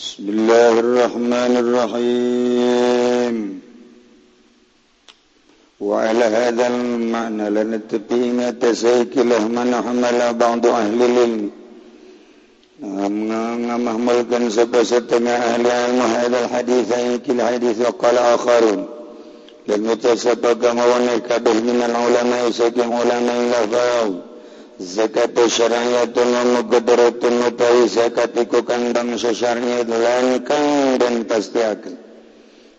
بسم الله الرحمن الرحيم وعلى هذا المعنى لنتبين تسيك لهمن حمل بعض أهل العلم مهمل كان سبا ستمع أهل العلم هذا الحديث إنك الحديث وقال آخرون لم يتسبق مونك به من العلماء سكن علماء لفاهم zakat syariatun muqaddaratun utawi zakat iku kandang sesarnya lan kang dan pastiakan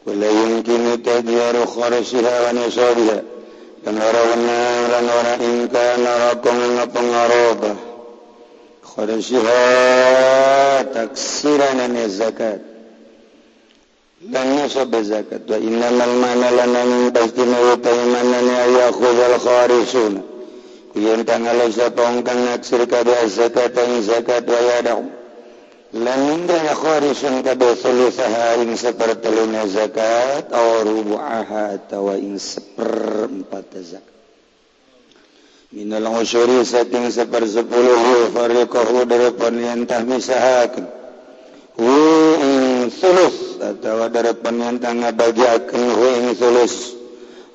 wala kini tajiru kharsiha wa nisabiha dan orang lan orang ingkang narakung pengaroba kharsiha taksiran zakat dan nisab zakat wa innamal mana lanan bastina wa taymanani ayakhudhal kharisuna tanggal sapong kang naksir kada zakat ang zakat wayadaw. Laminda ya khorisun kada sulusaharing seperteluna zakat aw rubu'aha atawa ing seperempat zakat. Minal usyuri saking sepersepuluh fariqahu dari penlintah misahakan. Hu ing sulus atawa dari penlintah ngabagiakan hu ing sulus.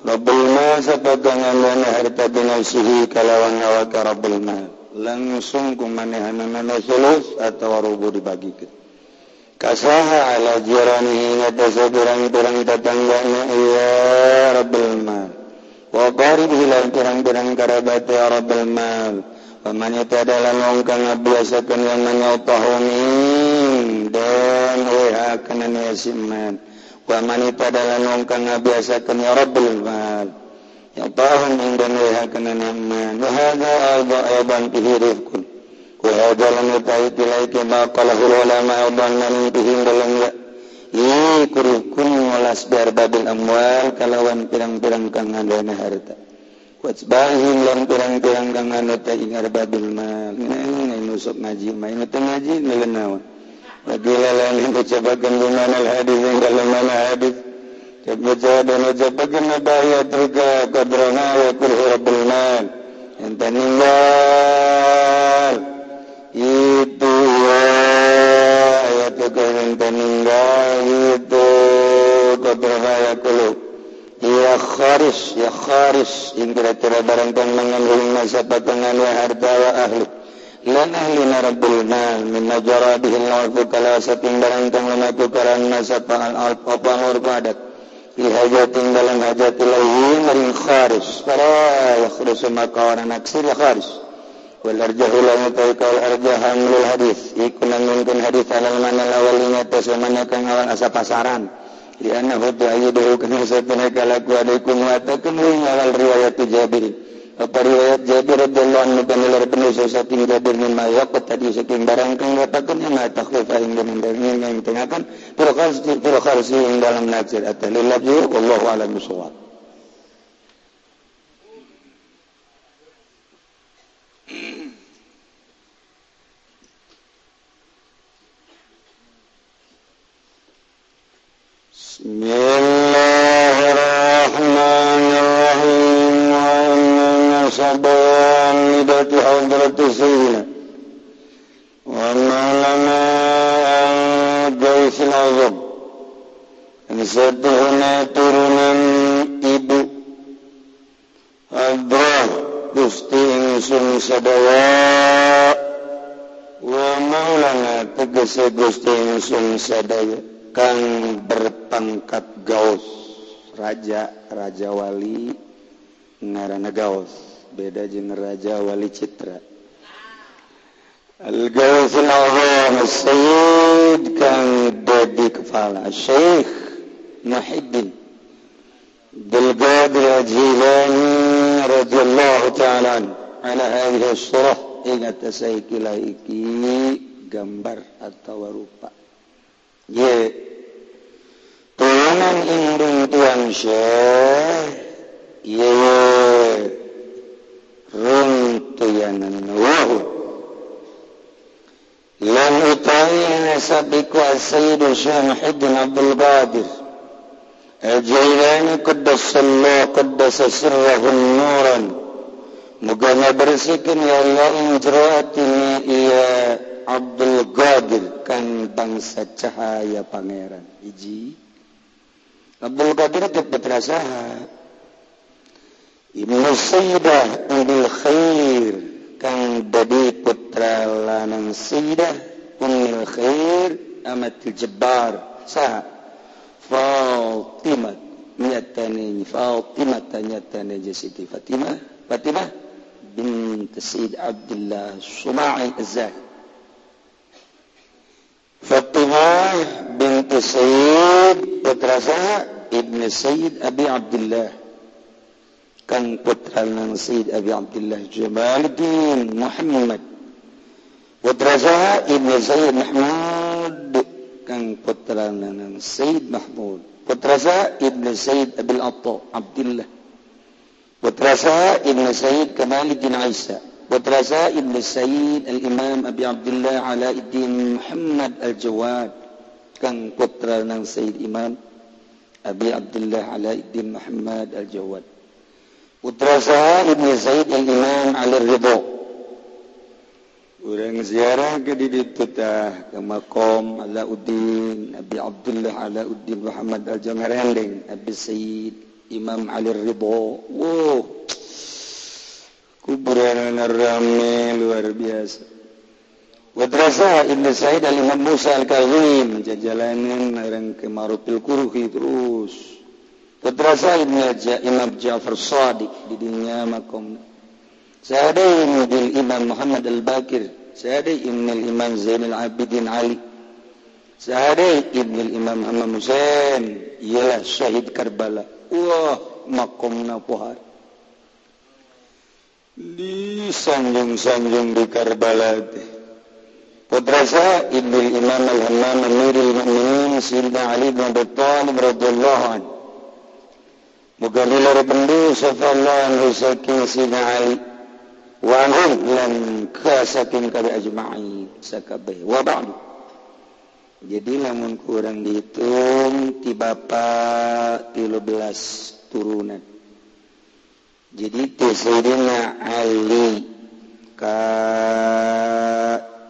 Rabbul sapatangana harta binausihi kalawan awaka Rabbul mal. Langsung kumanehanana nasulus atau rubu dibagikan. Kasaha ala jirani ngatasa pirang-pirang tetanggana iya Rabbul mal. Wa qarib hilal pirang-pirang karabat ya Rabbul mal. Paman itu adalah ngongkang abiasakan yang menyopahumi dan wehakanan yasiman. pamanita adalah nongkang ngabiasakeun ya Rabbul mal Ya tahun dan leha kana naman. Wa hadha alba aiban bihi. Wa hadha lam tilai ilaika ma qalahul ulama aiban lan bihi dalam ya. Ii kurukun walas babil amwal kalawan pirang-pirang kang ngandana harta. Wajbahin lan pirang-pirang kang ngandana ingar babil mal. Nah, ini nusuk ngaji, main ngaji nelenawan. وقيل لهم انت جبك لمن الحديث hadits لمن الحديث جب جاب انا جبك النباهي اترك قدرنا يكره رب المال انت نinggal itu ayat itu انت نinggal itu قدرنا يكله Ya kharis, ya kharis. Yang kira-kira barangkang mengambil masa patungan wa harta wa ahli. من أهل رب المال من نجرى به العرف كلا ساتين barang kang lumaku karana sapaan alf apa nur padat. Li hajatin dalam hajat ilahi kharis. Para yakhrus maka orang naksir kharis. Wal arjahu la mutai kal arjahan hadis ikun mungkin hadis alal mana awal ina tasmana kang awan asa pasaran. Hutu annahu ta'yidu kana satana kala ku adaikum wa takun awal riwayat jabir. riwayat Jabir radhiyallahu anhu kana larakna sesuatu di Jabir min mayaqat tadi saking barang kang ngatakeun nya takhfif aing dengan dalil yang tengakan turqas turqas yang dalam najir atalil labdi wallahu alam bisawab Bismillah الضامدة حضرة سيدنا وأما علماء الجيش العظم ستة turunan ibu Abroh Gusti ingsun sadaya wa maulana tegese Gusti ingsun sadaya kang berpangkat gaus raja raja wali ngarana gaus beda jeung raja wali citra. Al-Ghazal Azam Sayyid kang dadi kepala Syekh Muhyiddin Bilqadir Jilani radhiyallahu ta'ala ala hadhihi surah ingat saya kila iki gambar atau rupa. Ye. Tulangan indung tuang syekh. Ye. runtuyanan wuhu lan utawi nasab iku as-sayyid Syahiddin Abdul Qadir. Al-Jailani Qaddasallah Qaddasa sirrahun nuran. Mugana bersihkan ya Allah injra'atini iya Abdul Qadir kan bangsa cahaya pangeran. Hiji Abdul Qadir itu putra saha Sayyidah Ummul Khair kang dadi putra lanang Sayyidah Ummul Khair amat jebar saha Fatimah nyatane Fatimah nyatane Siti Fatimah Fatimah bint Sayyid Abdullah Suma'i Az-Zahid Fatimah binti Sayyid putra Ibnu Sayyid Abi Abdullah كان putranya Sayyid Abi Abdullah Jamaluddin Muhammad Putraja Ibnu Zaid Mahmud kang putranya Sayyid Mahmud Putraja Ibnu Zaid Abil Atta Abdullah Putraja Ibnu Zaid Kamaluddin Isa Putraja Ibnu Sayyid Al-Imam Abi Abdullah Alauddin Muhammad Al-Jawad kang putranya Sayyid Imam Abi Abdullah Alauddin Muhammad Al-Jawad Udroza Ibnu Zaid Al-Imam Ali Ridho. Urang ziarah ke di ditu tah ke makam Alauddin Abi Abdullah Alauddin Muhammad Al-Jamarandeng Abi Said Imam Ali Ridho. Wow. Kuburan rame luar biasa. Wadrasah Ibnu Said Al-Imam Musa Al-Kazim jajalanan orang ke Marupil Kuruhi terus. Madrasah Ibnu Hajar Imam Ja'far Shadiq di dunia makom. Saya ada ini bil Imam Muhammad Al-Bakir. Saya ada Ibnu Imam Zainal Abidin Ali. Saya ada Ibnu Imam Muhammad Husain. Ialah syahid Karbala. Wah, makomna pohar. Di sanjung-sanjung di Karbala teh. Madrasah Ibnu Imam Al-Hammam Amirul Mu'minin Sayyidina Ali bin Abi Thalib radhiyallahu anhu. مقال لري بندو صلى الله عليه وسلم سيدنا علي وعنهم لن kasatin kabe ajma'in sakabeh. Wa ba'du. Jadi namun kurang dihitung ti bapak 13 turunan. Jadi ti Sayyidina Ali ka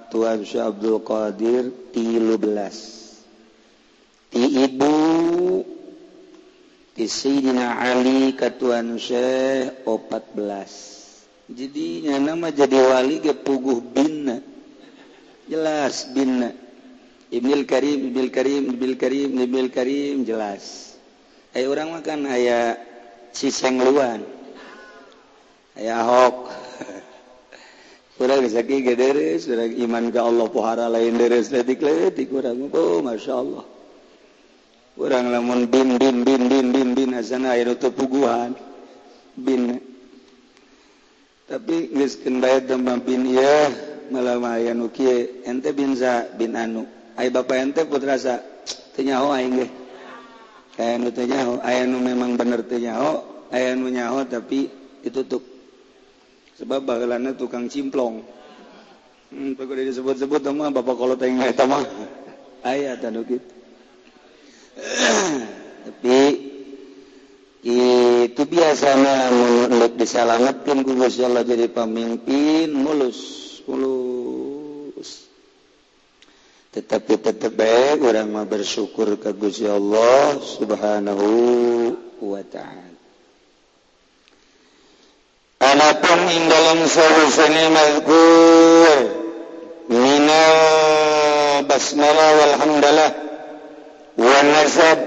Tuan Syekh Abdul Qadir 13 ti ibu Sayyidina Ali Katuan Syekh 14 jadinya nama jadi wali ke puguh binna. Jelas binna. Ibnil Karim Ibnil Karim Ibnil Karim Ibnil Karim jelas. Ayo orang makan ayah si sengluan ayah ahok. Kurang sakit gede kurang iman ke Allah pohara lain deres letik letik kurang oh masya Allah. kurang lamun bin bin bin bin bin bin asana air puguhan bin. Tapi geus keun tambah bin ya malam aya nu kieu ente bin za bin anu. Ai bapa ente putra sa teu nyaho aing ge. Aya nu teu nyaho aya nu memang bener teu nyaho aya nu nyaho tapi ditutup. Sebab bagelana tukang cimplong. Hmm, disebut-sebut mah bapak kalau tengah eta mah. Aya tanu kitu. tapi itu biasanya menurut diselamatkan ku Gusti Allah jadi pemimpin mulus mulus. Tetapi tetap baik orang mah bersyukur ke Gusti Allah subhanahu wa ta'ala. Anapun indalam sawusani mazkur minal basmala walhamdulillah. والنسب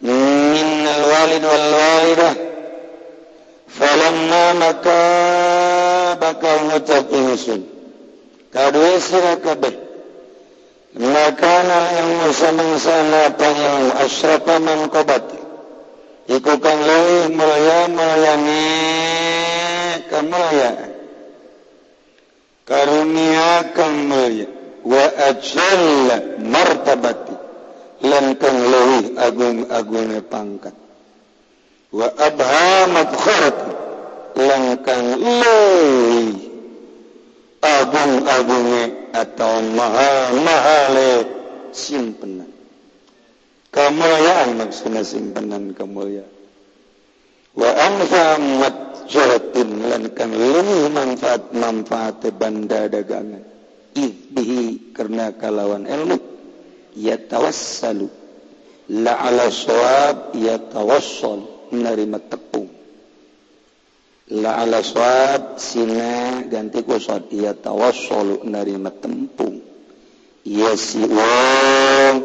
من الوالد والوالدة فلما مكابك متقيس كدوي سركبه ما كان العلم سمسانا تنيو أشرف من قبت Iku kang leuwih mulya mulyane kemuliaan. Karunia kang mulya wa ajalla martabati. lempeng leuwih agung-agunge pangkat. Wa abha mabkharat langkang leuwih agung-agunge atau mahal-mahale simpenan. Kemuliaan maksudnya simpenan kemuliaan. Wa anfa matjaratin lan kang leuwih manfaat manfaat banda dagangan. Bihi karena kalawan ilmu. yatawassalu. La ala sawab yatawassal menerima tepung. La ala sawab sina ganti ku sad yatawassalu menerima tempung. Yasiwang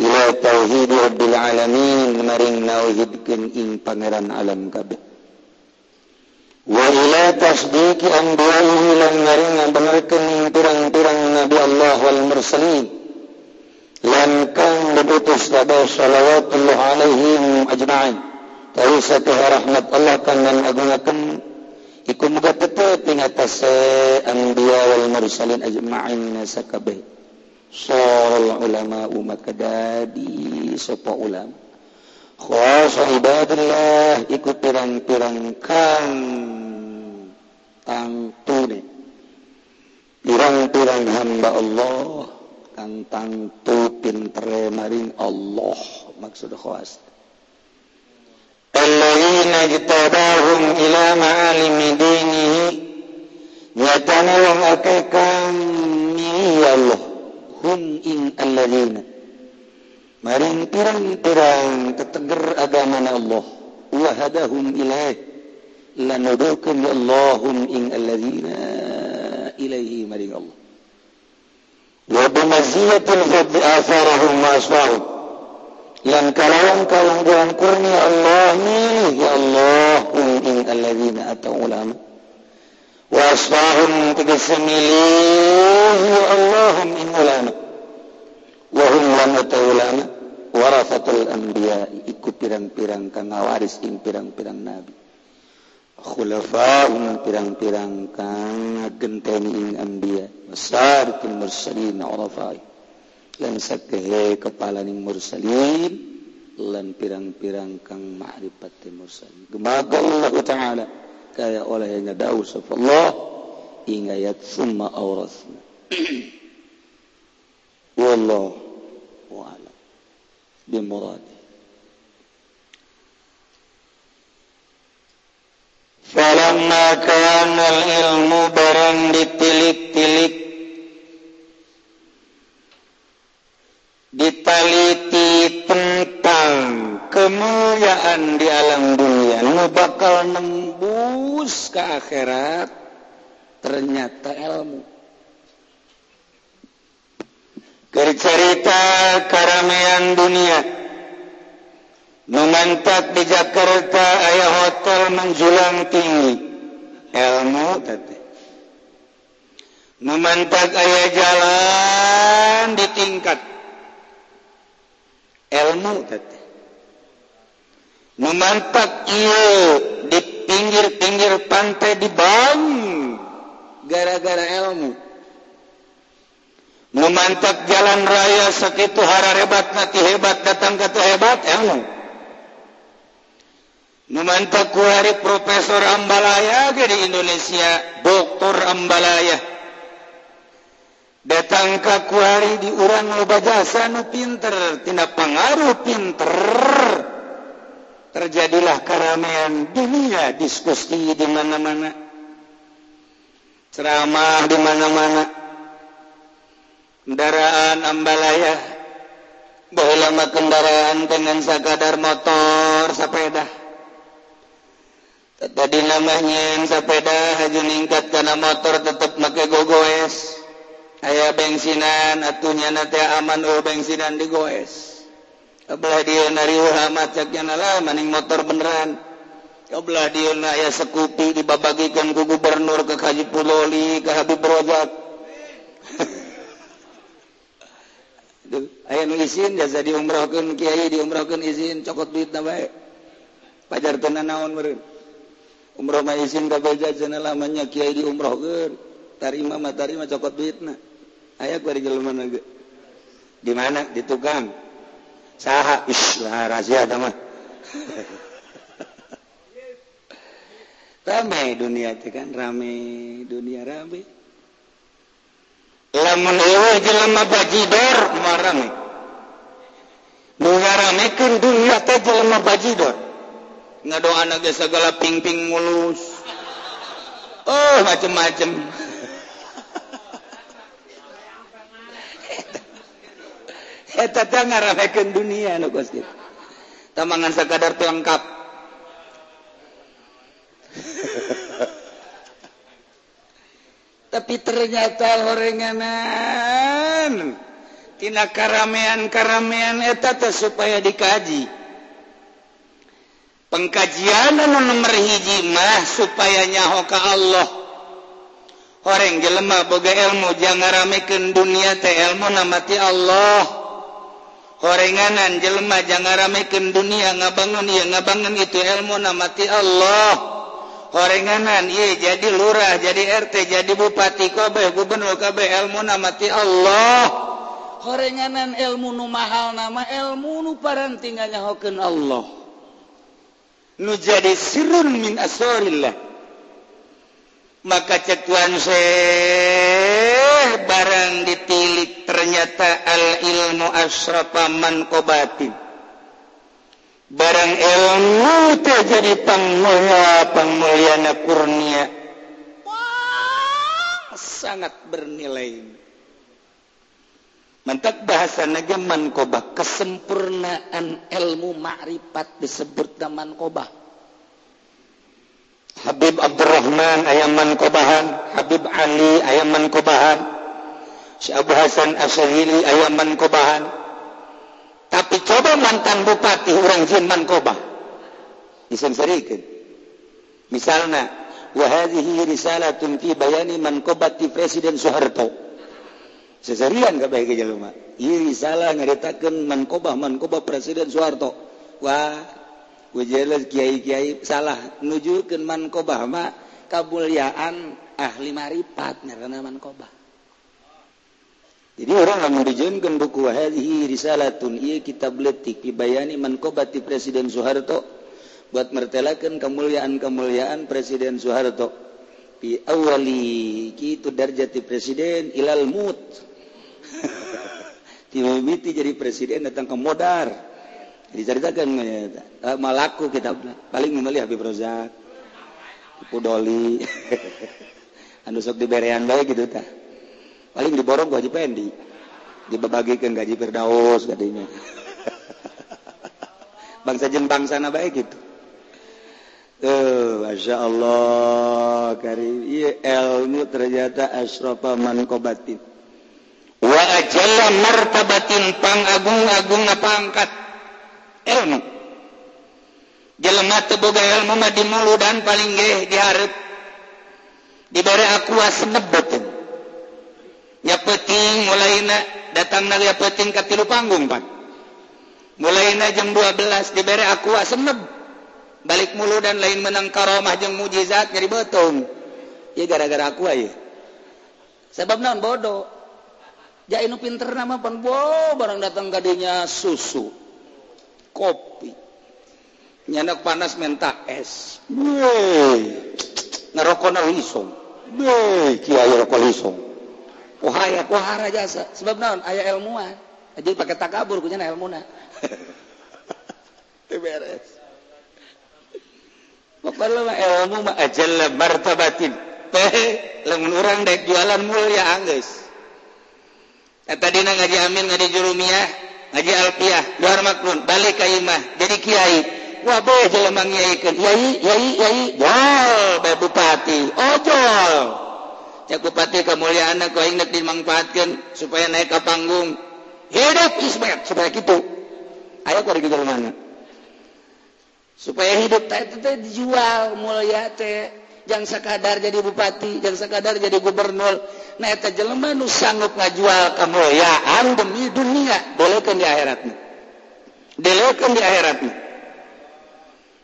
ila tauhid rabbil alamin. Maring nauhidkeun ing pangeran alam kabeh. Wa ila tasdiqi anbiya'ihi. Lan maring ngabenerkeun pirang-pirang nabi Allah wal mursalin. lankang diputus pada salawatullah alaihim ajma'in tapi sakah rahmat Allah kangen agungakan iku muga tetep ing atas anbiya wal mursalin ajma'in sakabeh sol ulama umat kadadi sapa ulama. Khasa ibadillah iku pirang-pirang kang tangtune. Pirang-pirang hamba Allah. santang tupinre maring Allah maksud khas. Alladzina jitabahum ila ma'alimi dinihi Nyatana wong akeh kang Allah. Hum ing alladzina maring pirang-pirang teteger agama Allah wa hadahum ilaih lanudukum Allahum ing alladzina ilaihi maring Allah. wa وبمزية الفضل آثارهم وأسفارهم lan kalawan kalangguan kurni Allah milih ya Allah ing alladzina atau ulama wa asbahum tegese milih ya Allah ing ulama wa hum lan atau ulama warasatul anbiya iku pirang-pirang kang waris ing pirang-pirang nabi khulafaun pirang-pirang kang ngagenteni ing anbiya. Masaratul mursalin urafai. Lan sakehe kepalaning mursalin lan pirang-pirang kang ma'rifati mursalin. Gumaga Allah taala kaya oleh ngadau Allah ing ayat summa awrasna wallahu a'lam. Bimuradi falamma kana ilmu barang ditilik-tilik ditaliti tentang kemuliaan di alam dunia. Nu bakal nembus ke akhirat ternyata ilmu. Cerita keramaian dunia memantap di Jakarta ayah hotel menjulang tinggi. Ilmu tete. Memantap ayah jalan di tingkat. Ilmu tete. Memantap iya di pinggir-pinggir pantai di bang gara-gara ilmu. Memantap jalan raya sakitu hara hebat hebat datang kata hebat ilmu. Numantak kuari Profesor Ambalaya di Indonesia, Doktor Ambalaya. Datang ka kuari di urang loba jasa nu pinter, tina pengaruh pinter. Terjadilah keramaian dunia, diskusi di mana-mana. Ceramah di mana-mana. Kendaraan Ambalaya. Bahwa kendaraan dengan sakadar motor sepeda. tadi namanya sepeda haju ningkat karena motor tetap make gogoes. Aya bensinan atunya nanti aman oh bensinan digoes. Kebelah dia nari oh, Muhammad caknya nala maning motor beneran. Kebelah dia na aya sekupi dibabagikan ku gubernur ke Haji Puloli ke Habib Rojak. Aya nu izin jasa diumrahkeun kiai diumrahkeun izin cokot duit na bae. Pajar tenan naon meureun. Umroh mah izin beja cenah lamanya kiai diumrohkeun. Tarima mah tarima cokot duitna. Aya ku jelema ge di mana? Di tukang. Saha? Ish lah rahasia eta mah. Rame dunia teh kan rame dunia rame lamun ewe jelema bajidor marame nu ngaramekeun dunia teh jelema bajidor ngadoan naga segala pingping mulus. Oh macem-macem. Eta teh ngaramekeun dunia nu Gusti tamangan sakadar teu lengkap. Tapi ternyata horenganan tina karamean-karamean eta teh supaya dikaji. pengkajian anu nomor hiji mah supaya nyaho ka Allah. Orang jelema boga ilmu jangan ramekeun dunia teh ilmu namati Allah. Horenganan jelema jangan ramekeun dunia ngabangun ieu ngabangun itu ilmu namati Allah. Horenganan ieu jadi lurah jadi RT jadi bupati kabeh gubernur kabeh ilmu namati Allah. Horenganan ilmu nu mahal nama ilmu nu parantingannya hokeun Allah. nu jadi sirun min asorillah maka cetuan se barang ditilik ternyata al ilmu asrafa man kobatin barang ilmu teh jadi pangmulia pangmuliana kurnia. Wah, sangat bernilai Mantak bahasa naga Mankoba. Kesempurnaan ilmu makrifat disebut mankobah. Habib Abdurrahman ayam mankobahan. Habib Ali ayam mankobahan. si Abu Hasan Asyahili ayam mankobahan. Tapi coba mantan bupati orang jin Mankoba, Bisa serikan. Misalnya, wahadihi risalatun fi bayani mankobati Presiden Soeharto seserian aja mah iri salah ngeritakan mankoba mankoba presiden Soeharto. Wah jelas kiai kiai salah. Nujurkan mankoba mah kabuliaan ahli maripat karena mankoba jadi orang yang dijadikan buku hadhihi risalatun iya kitab letik dibayani mankobati Presiden Soeharto buat mertelakan kemuliaan-kemuliaan Presiden Soeharto. Di awali gitu darjati presiden ilal mut mimiti jadi presiden datang ke modar. Diceritakan eh, eh, malaku kita. Paling memilih Habib Rozak Pudoli anu sok diberian baik gitu tah. Paling diborong gaji pendi dibagikan gaji Firdaus katanya. Bangsa jen bangsa na baik gitu. Uh, Masya Allah karim. Ilmu ternyata asrofa man kobatin. jalla martabatin pangagung-agung pangkat ilmu. Jelema teboga ilmu mah dimaludan paling geuh dihareup dibere akuas nebeteun nya peuting mulaina datangna lia peuting ka tilu panggung pan mulaina jam 12 dibere aku seneb balik muludan lain menang karomah jeung mujizat nyari betung. Ya gara-gara aku aja sebab naon bodoh? Jainu pinter nama pan bo barang datang gadenya susu kopi. Nyanak panas menta es. Wey. ngerokok narisong Wey. kiai rokok lisong kuhaya kuhara jasa. Sebab naon aya ilmuan jadi pakai takabur kunya na ilmuna beres. Pokoknya mah ilmu mah ajalla martabatin. Teh lamun urang dek jualan mulia anggeus Eh, tadi ngaji Amin nga jurumiah ngaji Alpiah luar maklun balik Kaimah jadi Kyai Bupati. Oh, Ojol Bupati kemuliaan ingat dimanfaatkan supaya naik ke panggung. Hidup Ismail supaya gitu. Ayo pergi ke mana? Supaya hidup tak itu dijual mulia teh. jangan sekadar jadi bupati jangan sekadar jadi gubernur. Nah eta jelema nu sanggup ngajual kemuliaan demi dunia. Bolehkan di akhiratnya delekeun di akhiratnya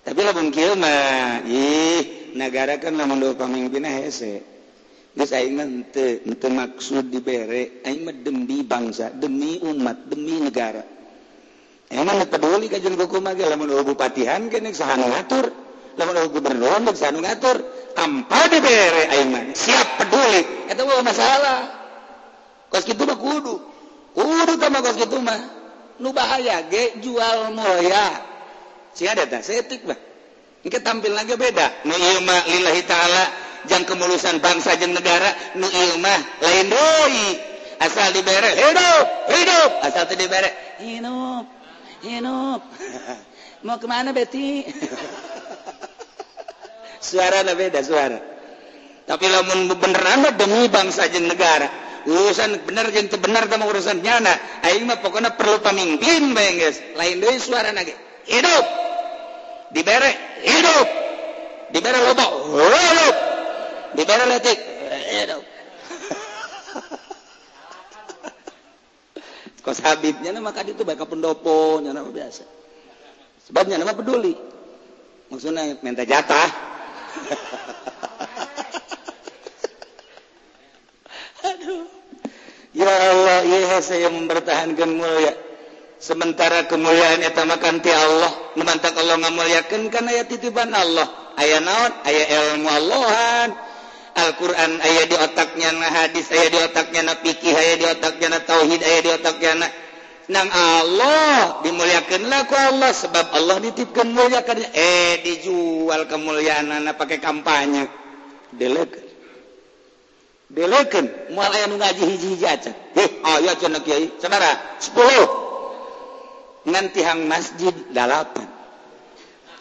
tapi lamun kieu mah ih nagara kan lamun dua eh, hese. Geus aing mah henteu henteu maksud dibere. Aing mah demi bangsa demi umat demi negara. Emang peduli kajian kuku mage lamun bupatihan kene saha ngatur. gubernur ngatur tanpa diberre siap peduli. Itu masalah. Kos mah kudu. Kudu sama kos gitu mah. Nu bahaya ge jual moya. Si ada tak setik bah ini tampil lagi beda. Nu ilma lillahi ta'ala jang kemulusan bangsa jeng negara nu ilma lain doi asal diberre hidup hidup. Asal tidak dibere hidup hidup mau kemana Betty suara na beda suara. Tapi lamun beneran demi bangsa jeng negara urusan bener jeng bener sama urusan nyana aing mah pokoknya perlu pemimpin bayang guys lain dari suara nage hidup. Dibere hidup. Dibere loba hidup. Dibere letik hidup. Kos habibnya nama kadi itu baik pendopo nyana biasa. Sebabnya nama peduli. Maksudnya minta jatah. Aduh. Ya Allah ya saya mempertahankan mulia. Sementara kemuliaan eta makan ti Allah, memantak Allah ngamuliakeun kana aya titipan Allah. Aya naon? Aya ilmu Allahan. Al-Qur'an aya di otaknya na hadis aya di otaknya na fikih aya di otaknya na tauhid aya di otaknya na nang Allah dimuliakanlah ku Allah. Sebab Allah ditipkan muliakan eh dijual kemuliaan anak pakai kampanye. Delekan delekan mual aya ngaji hiji-hiji aja. Eh ayo cenah kiai. Sabara 10 ngan tihang masjid dalapan.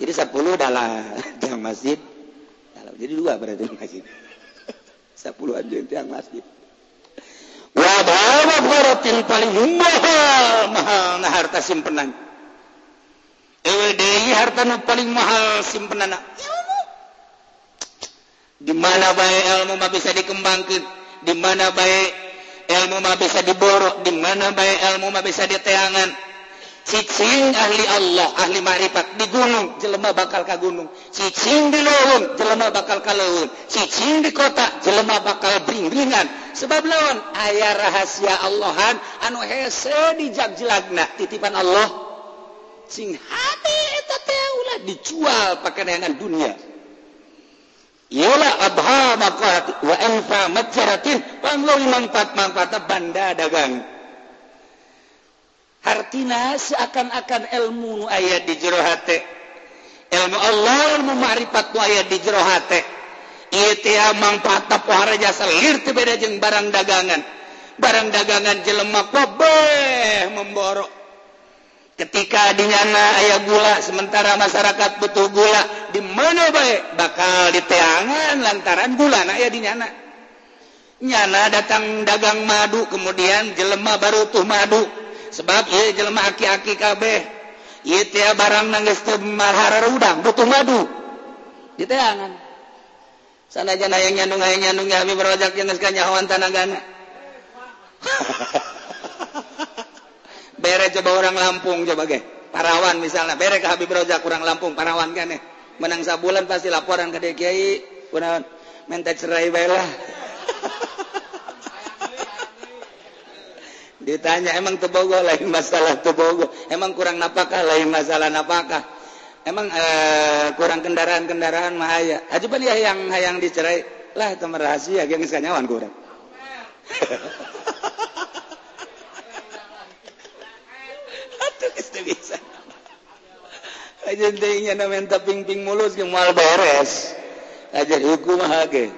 Jadi 10 dalam tihang masjid. Jadi dua berarti masjid. Sepuluh aja tiang masjid Wabaratin paling mahal, mahal nah harta simpenan. Ewe deui harta nu paling mahal simpenan ilmu. Di mana bae ilmu mah bisa dikembangkeun, di mana bae ilmu mah bisa diborok, di mana bae ilmu mah bisa diteangan. cicing ahli Allah ahli marifat di gunung jelema bakal ka gunung. Cicing di leuweung jelema bakal ka leuweung cicing di kota jelema bakal bring-bringan. Sebab lawan aya rahasia Allahan anu hese di jaglagna titipan Allah. Sing hati eta teh ulah dijual pakaian dunia. Yalah abha maqat wa anfa majaratin panglawi manfaat manfaat banda dagang. artina seakan-akan ilmu ayat di jerohati ilmu Allah ilmu ma'rifat ayat di jerohati ia mangpatap wahara jasa lir beda jeng barang dagangan. Barang dagangan jelemak wabeh memborok ketika dinyana ayah gula sementara masyarakat butuh gula di mana baik bakal diteangan lantaran gula nah ya dinyana nyana datang dagang madu kemudian jelema baru tuh madu. sebab ia jelema aki-aki kabeh. Ieu teh barang nangis geus teu udang butuh madu. Diteangan sanajan hayang nyandung hayang nyandung ya abi berojak geus ka nyahoan tanagana bere coba orang Lampung coba ge. Parawan misalnya bere ka Habib Rojak orang Lampung Parawan kan eh. menang sabulan pasti laporan ke Kiai kunaon. Minta cerai bae lah. ditanya emang tebogo lain masalah tebogo emang kurang napakah lain masalah napakah emang uh, kurang kendaraan-kendaraan mahaya aja ya yang hayang dicerai lah teman rahasia yang nyawan kurang Atuh istri bisa. Aja teh nya namenta ping-ping mulus yang mal beres. Aja hukum hage.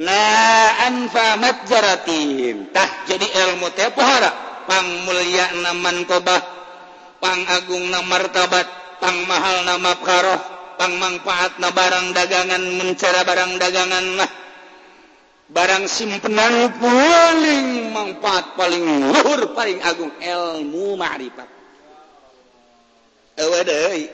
naanfatzaratitah jadi ilmu tehhara pangmulia naman kobahpang Agung na martabat pang mahal nama karoh pang manfaat na barang dagangan mencara barang dagangan lah barang simpenan paling manfaat paling luhur paling agung ilmu ma'rifat. Ewe deui.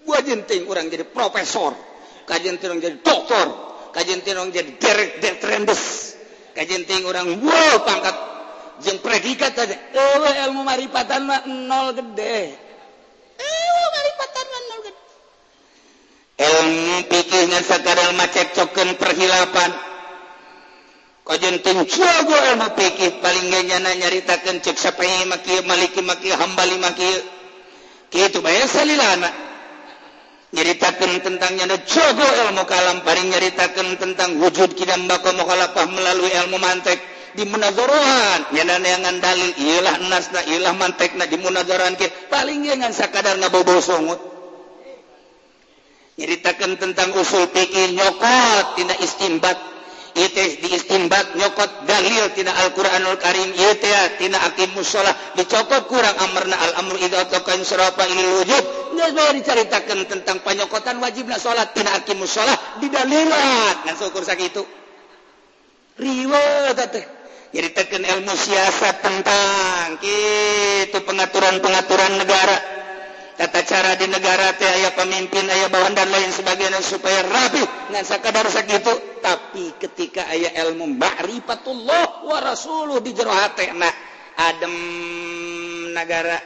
Gua jenting orang jadi profesor kajen jadi doktor. kajjentong jadi derek dan trendes kajjenting orang wow pangkat. Jeng predikat aja ewe ilmu maripatan mah nol gede. Ewe maripatan mah nol gede. Ilmu pikirnya sekadar macekcokan perhilapan. Kajjenting jago ilmu pikir paling ngenyana nyaritakan cek siapa maki maliki maki hambali maki. Gitu bayar salilana. nyeritakan tentangnya cogo ilmu kalam paling nyeritakan tentang wujud kidam bako mukhalafah melalui ilmu mantek di munadzaruhan nyanan yang dalil iyalah nasna ilah mantekna di munadzaruhan ke paling ngan sakadar ngabobo songut nyeritakan tentang usul pikir nyokot tina istimbat. diistimbat nyokot dalil daliltina Alquranul Karim. Musholah dicokot kurang amarna al-amr wujud. Diceritakan tentang panyokotan wajiblah salat tina akim musholah didalilat. Dan syukur sakit itu. Jadi tekan ilmu siasat tentang itu pengaturan-pengaturan negara. tata cara di negara teh aya pemimpin ayah bawahan dan lain sebagainya supaya rapi. Ngan sakadar sakitu tapi ketika ayah ilmu ma'rifatullah wa rasuluh di jero hate nah adem negara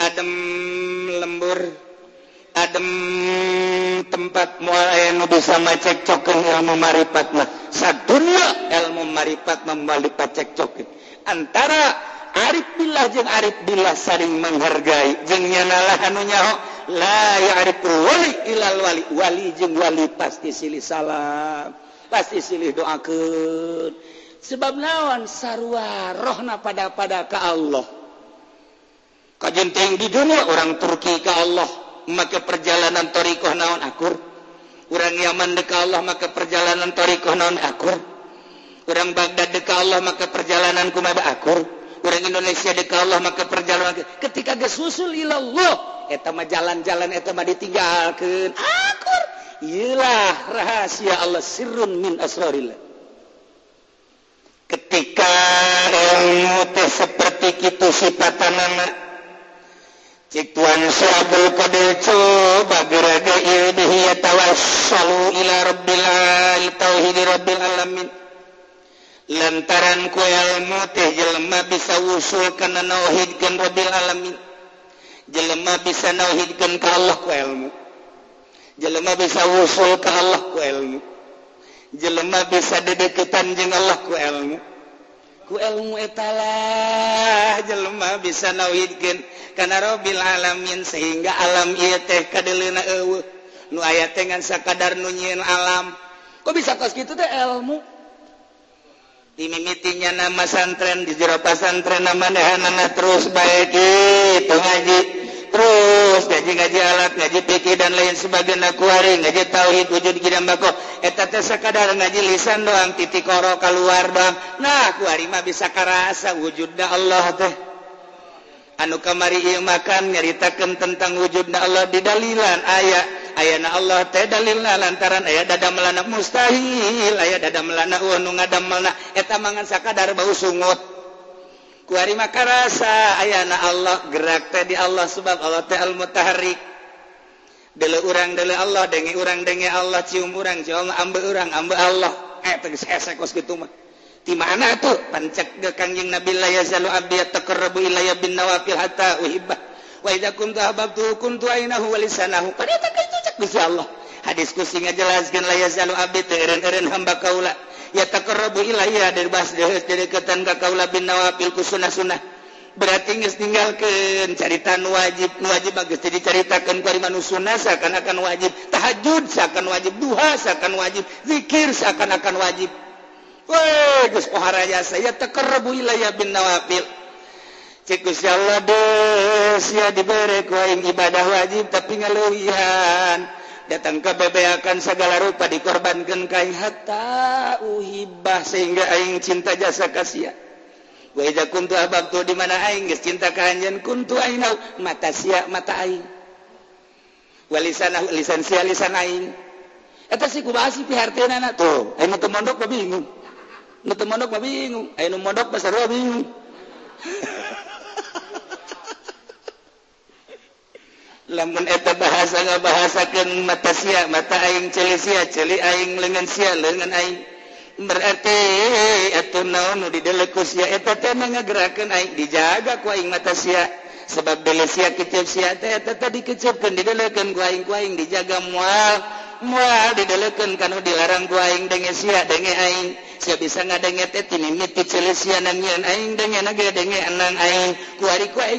adem lembur adem tempat mual aya nu bisa macekcokeun ilmu ma'rifatna sadunya ilmu ma'rifat memalik pacekcokeun antara Arifbillah jeung Arifbillah saling menghargai. Jeung nyanalah anu nyaho la ya'riful wali ilal wali. Wali jeung wali pasti silih salam pasti silih doakeun. Sebab naon sarua rohna pada pada ka Allah. Kajenting di dunia orang Turki ka Allah maka perjalanan torikoh naon akur? Orang Yaman deka Allah maka perjalanan torikoh naon akur? Orang Baghdad deka Allah maka perjalanan kumada akur? orang Indonesia deka Allah maka perjalanan ketika gesusul ilallah eta mah jalan-jalan eta mah ditinggalkeun. Akur. Ialah rahasia Allah sirrun min asrarillah. Ketika ilmu teh seperti itu sifatan anak cik tuan sabul qadir coba geraga ilmihi tawassalu ila rabbil al tauhidi rabbil alamin. lantaran kuelmu teh jelema bisa usul karena nauhidkan Rabbil alamin. Jelema bisa nauhidkan ke Allah ku ilmu. Jelema bisa usul ke Allah ku ilmu. Jelema bisa dedeketan jeung Allah ku ilmu. Ku etalah jelema bisa nauhidkan karena Rabbil alamin sehingga alam ieu teh kadeleuna eueuh. Nu aya dengan ngan sakadar nu nyieun alam. Kok bisa kos kitu teh ilmu? dimimitinya nama santren di jero pasantren nama dehanana terus baik itu ngaji. Terus gaji ngaji alat ngaji pikir dan lain sebagainya kuari ngaji tauhid wujud kidam bako. Eta teh sekadar ngaji lisan doang titik koro keluar doang. Nah kuari mah bisa karasa wujudna Allah teh. anu kamari ieu makan nyaritakan tentang wujudna Allah di dalilan. Aya ayana Allah teh dalilna lantaran aya dada melanak mustahil aya dada melanak uh, nu ngadam eta mangan sakadar bau sungut. Kuari maka rasa ayana Allah gerak teh di Allah sebab Allah teh al mutahrik dele urang dele Allah denge urang denge Allah cium urang cium ambe urang ambe Allah. Eh tegas eh, esek kos gitu mah. di mana tuh? Pancak ke kangjeng Nabi la yazalu abdi taqarrabu ilayya bin nawafil hatta uhibba. Wa idza kuntu ahbabtu kuntu ainahu wa lisanahu. Pada tak itu Gusti Allah. Hadis kucing ngajelaskeun la yazalu abdi teureun-eureun hamba kaula. Ya taqarrabu ilayya dari bas deukeutan ka kaula bin nawafil ku sunah-sunah berarti geus ninggalkeun carita nu wajib nu wajib geus dicaritakeun ku ari manusuna seakan-akan wajib. Tahajud seakan wajib. Duha seakan wajib. Zikir seakan-akan wajib. Raja saya tekerbu ilayya bin Nawafil. Insya Allah dosia diberek waing ibadah wajib tapi ngaluwihan datang ke bebeakan segala rupa dikorbankan kai hatta uhibah sehingga aing cinta jasa kasih wa idza kuntu ababtu di mana aing geus cinta ka anjeun kuntu aing mata sia mata aing. Walisan lisan sia lisan aing. Eta sih kubasi pihartena na tuh. Aing teu mondok bingung. nutu mondok mah bingung. Ayo nu mondok mah sarua bingung. Lamun eta bahasa ngabahasakeun mata sia mata aing celi sia celi aing lengan sia lengan aing berarti atuh naon nu didelek ku sia. Eta teh ngagerakeun aing dijaga ku aing mata sia. Sebab dele sia kecep sia teh eta tadi kecepkeun didelekeun ku aing ku aing dijaga moal moal didelekeun kanu dilarang ku aing denge sia denge aing. bisa ngadengeing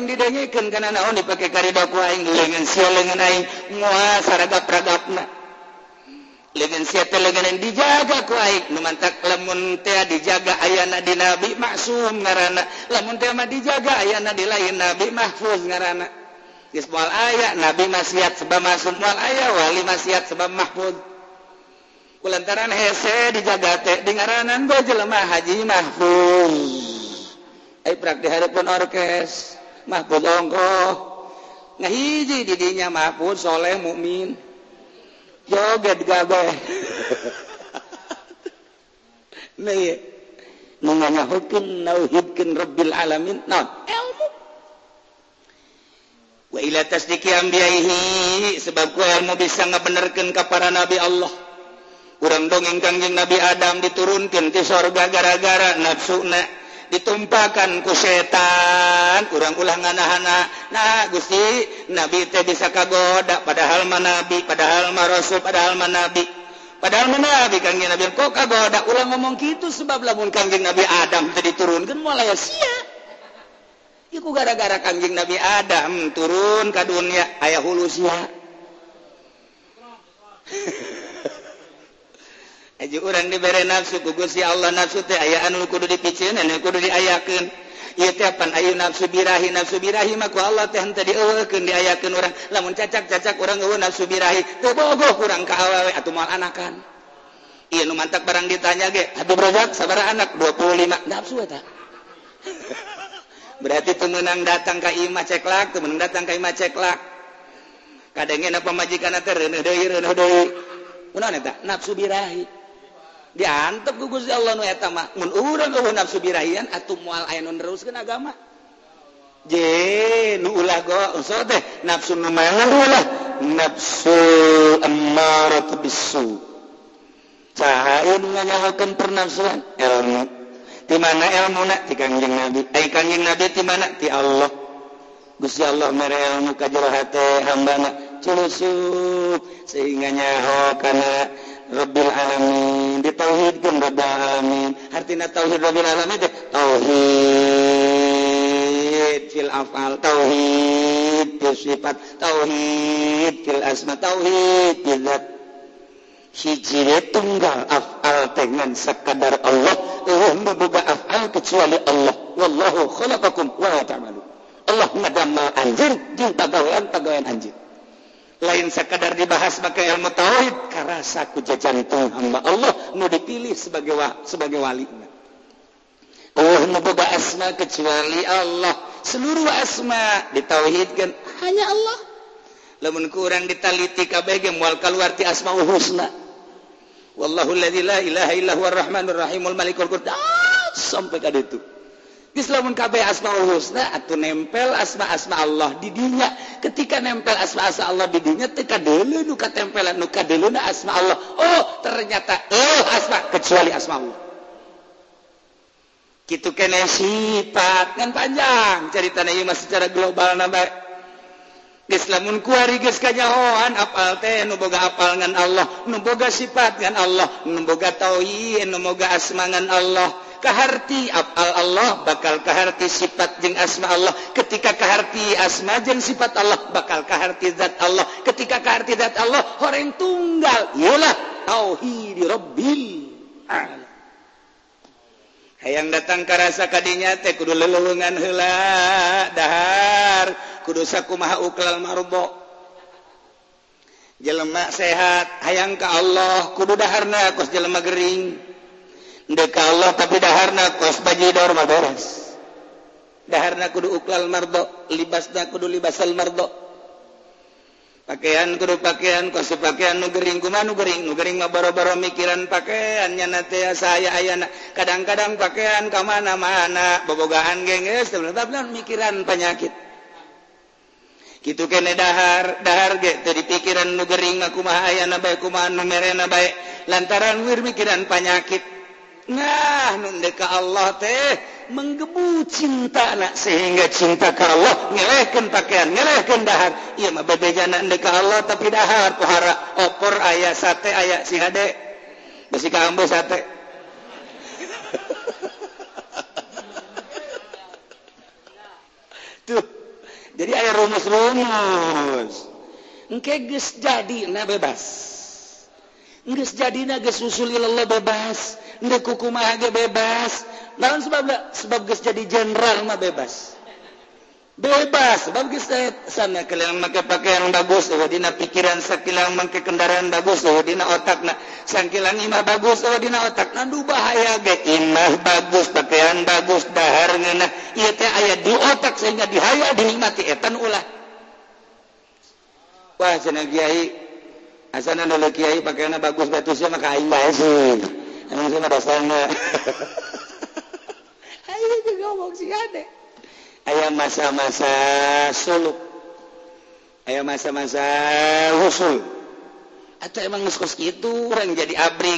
didengekan karena naon dipakai karida kuing lengan si lengan aing. Mual saraga pragapna lengan si lengan yang dijaga kuing numantak lamun teh dijaga ayana di nabi maksum ngarana. Lamun teh mah dijaga ayana di lain nabi mahfuz ngarana. Ismail ayah nabi maksiat sebab masum wal ayah wali maksiat sebab mahfud lantaran hese dijagate dengaranan gue jelemah Haji Mahfuz. Eh praktik harapun orkes Mahfuz ongkoh. Ngahiji didinya Mahfuz soleh mukmin joget gawe nih menganyahukin nauhidkin rabbil alamin non ilmu. Wa ila tasdiki ambiyaihi sebab ku ilmu bisa ngebenerkan kapara nabi Allah. kurang dongeng kangjeng Nabi Adam diturunkan ke sorga gara-gara nafsuna ditumpakan ku setan. Kurang ulang anak-anak nah Gusti Nabi teh bisa kagoda padahal manabi padahal ma rasul padahal manabi padahal manabi kangjeng Nabi kok kagoda? Ulang ngomong gitu sebab lamun kangjeng Nabi Adam teh diturunkan mulai sia. Iku gara-gara kangjeng Nabi Adam turun ke dunia ayah hulu sia. Eji urang diberi nafsu kugusi Allah nafsu teh aya anu kudu dipicin anu kudu diayakeun. Ieu teh pan ayu nafsu birahi nafsu birahi mah ku Allah teh henteu dieuweukeun diayakeun urang. Lamun cacak-cacak urang eueuh nafsu birahi, teu bogoh urang ka awewe atuh moal anakan. Ieu nu mantak barang ditanya ge, Habib Razak sabaraha anak 25 nafsu eta. Berarti temenang datang ka imah ceklak, temenang datang ka imah ceklak. Kadengena pamajikan teh reuneuh deui reuneuh deui. Kunaon eta? Nafsu birahi. diantep gugus di Allah nu eta mah. Mun urang eueuh nafsu birahian atuh moal aya nu neruskeun agama. Je nu ulah go usah teh nafsu nu ulah nafsu ammaratu bisu saha nu ngalahakeun pernafsuan ilmu. Di mana ilmu nak? Di kanjeng nabi. Ai kanjeng nabi di mana? Di Allah. Gusti Allah mere ilmu ka hate hamba na culusuk sehingga nyaho kana Rabbil alamin. Ditauhidkeun Rabbil alamin. Artinya tauhid Rabbil alamin teh tauhid fil afal tauhid fil sifat tauhid fil asma tauhid fil zat. Hiji tunggal afal dengan sekadar Allah. Eh boga afal kecuali Allah. Wallahu khalaqakum wa ta'malu Allah ngadamel anjir jeung pagawean pagawean anjir. lain sekadar dibahas maka ilmu tauhid karasa ku jajantung hamba Allah nu dipilih sebagai wa, sebagai wali. Allah membuka asma kecuali Allah. Seluruh asma ditauhidkan hanya Allah. Lamun kurang ditaliti kabeh ge moal kaluar ti asmaul husna wallahu la ilaha illa huwar rahmanur rahimul malikul qudus sampai ka ditu. Islamun KB asma husna atau nempel asma-asma Allah di dinya ketika nempel asma-asa Allah di dinya teka dulu nuka tempelan nuka dulu na asma Allah. Oh ternyata oh asma kecuali asma Allah. Gitu kena sifat kan panjang cerita ini masih secara global nambah Islamun kuari geus kanyahoan apal teh nu boga apal ngan Allah nu boga sifat ngan Allah nu boga tauhid nu boga asma ngan Allah keharti abal Allah bakal keharti sifat jeung asma Allah. Ketika keharti asma jeung sifat Allah bakal keharti zat Allah. Ketika keharti zat Allah horeng tunggal. Ialah tauhid rabbil alamin. Hayang datang karasa kadinya teh kudu lelulungan heula dahar. Kudu sakumaha uklal marbo jelema sehat hayang ka Allah kudu daharna kos jelema gering. deka Allah tapi daharna kos bajidor mah beres. Daharna kudu uklal mardo libasna kudu libasal mardo. Pakaian kudu pakaian kos pakaian nu gering kumaha nu gering nu gering mah baro-baro mikiran pakaiannya nya teh saya ayana kadang-kadang pakaian ka mana-mana bobogaan gengges sebenarnya mikiran penyakit. Gitu kene dahar dahar ge teu dipikiran nu gering mah kumaha ayana bae kumaha nu merena bae. Lantaran wir mikiran penyakit. nah nundeka Allah teh menggebu cinta anak sehingga cinta ke Allah ngelehkan pakaian ngelehkan dahar. Iya mah bebejana ndeka Allah tapi dahar pohara opor ayah sate ayah si hade. Besi kambo sate. Tuh jadi ayah rumus-rumus. Engke geus jadi na bebas. nggak jadi geus susul ilallah bebas nggak kuku mahaga bebas. Nah sebab gak? sebab jadi jenderal mah bebas. Bebas sebab guys sana kalian pakai pakaian bagus oh dina pikiran sakilang make kendaraan bagus oh dina otak na sangkilang imah bagus oh dina otak na. Du bahaya ge imah bagus pakaian bagus dahar ngeunah. Ieu teh aya di otak sehingga dihaya dinikmati etan ulah. Wah cenah kiai asana dulu Kyai pakaian bagus batusnya maka aing bae sih emang sih ada sana aing tuh ngomong sih ade. Aya masa-masa suluk. Ayo masa-masa usul atau emang itu orang jadi abri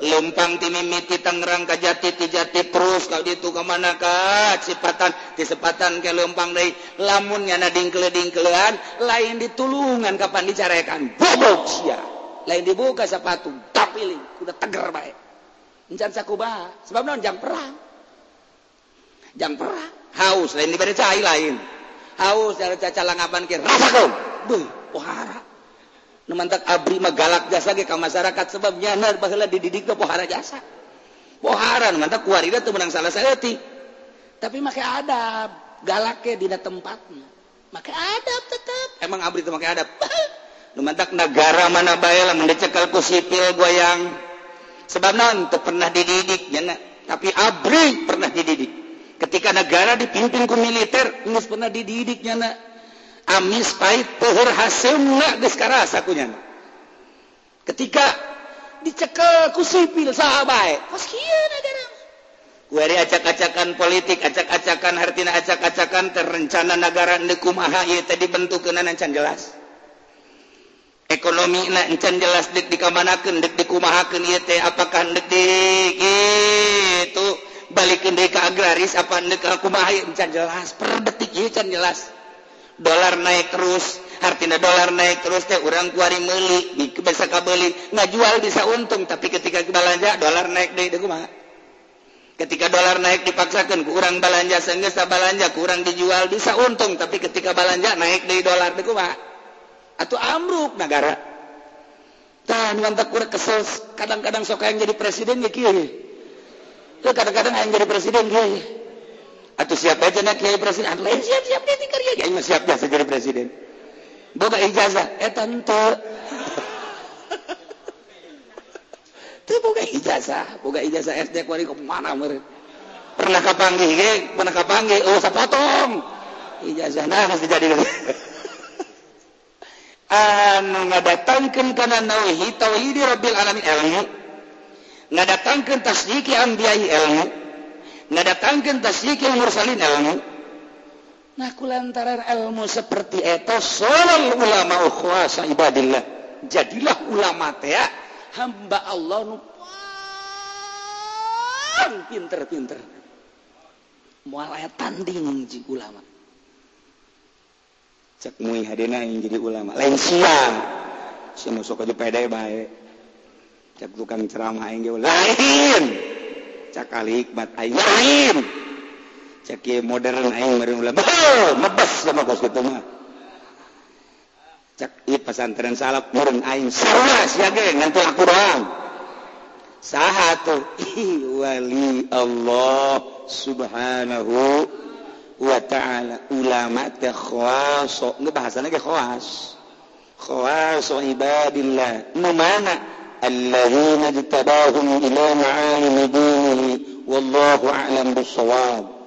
Lumpang timiti Tangerang Kajati Tijati terus kalau itu ke manakah cepatan disepatan ke Lumpang dari lamunnya nadingkledingkelean lain ditulungan kapan dicarakan lain dibuka sepatu tapi udah tegar baik sebab non jam perang. Jam perang. Haus lain diberi cai lain. Haus cara caca langapan ke rasakan buh pohara mantap Abri magalak jasa ke masyarakat sebab nyanar bahala dididik ke pohara jasa. Pohara mantap kuarida tuh menang salah saya ti tapi makai adab galak ke dina tempatnya makai adab tetap emang Abri tuh makai adab? Nu mantap negara mana bae lah mendecekal ku sipil goyang. Sebab non tuh pernah dididik nyana tapi Abri pernah dididik. Ketika negara dipimpin ku militer nggak pernah dididik nyana amis pahit pohur hasemna geus karasa kunyana. Ketika dicekel ku sipil saha bae pas kieu nagarama kuari acak-acakan politik acak-acakan hartina acak-acakan terencana negara nu kumaha ieu teh dibentukeunna can jelas. Ekonomi na encan jelas dek dikamanakeun dek dikumahakeun ieu teh apakah dek di gitu balikeun deui ka agraris apa dek kumaha encan jelas per detik ieu can jelas. dolar naik terus artinya dolar naik terus teh orang kuari meli bisa kabeli nggak jual bisa untung tapi ketika belanja dolar naik deh kumaha? Ketika dolar naik dipaksakan kurang belanja sehingga belanja kurang dijual bisa untung tapi ketika belanja naik deh dolar deh kumaha? Atau amruk negara dan wantak kurang kesel kadang-kadang sok yang jadi presiden ya kiri kadang-kadang yang jadi presiden kiri atau siapa aja nak kiai presiden? Atau lain siap siap nanti karya kiai mah siap biasa jadi presiden. Boga ijazah. Eh tante. Itu boga ijazah. Boga ijazah SD kuari ke mana meren pernah kapanggih ge pernah kapanggih oh sapotong ijazah nah harus jadi. Anu ngadatangkeun kana nauhi tauhid rabbil alamin ilmu. Ngadatangkeun tasdiki anbiya'i ilmu. datangkan tasdikil mursalin ilmu. Nah lantaran ilmu seperti itu solal ulama ukhwasa ibadillah jadilah ulama teh hamba Allah nu pinter-pinter. Moal aya tanding ji ulama. Cek mui hadena yang jadi ulama. Lain siang. Si musuh aja pede bae. Cek tukang ceramah yang lain! cakalik bat aing lain cek modern aing meureun ulah mebes sama kos kitu mah. Cek ieu pesantren salak meureun aing. Salah sia ge nganti aku saha tuh. Wali Allah subhanahu wa ta'ala. Ulama teh khawas ngebahasana ge khawas. Khawas ibadillah. Nu mana الذين اجتباهم إلى معالم دينه والله أعلم بالصواب.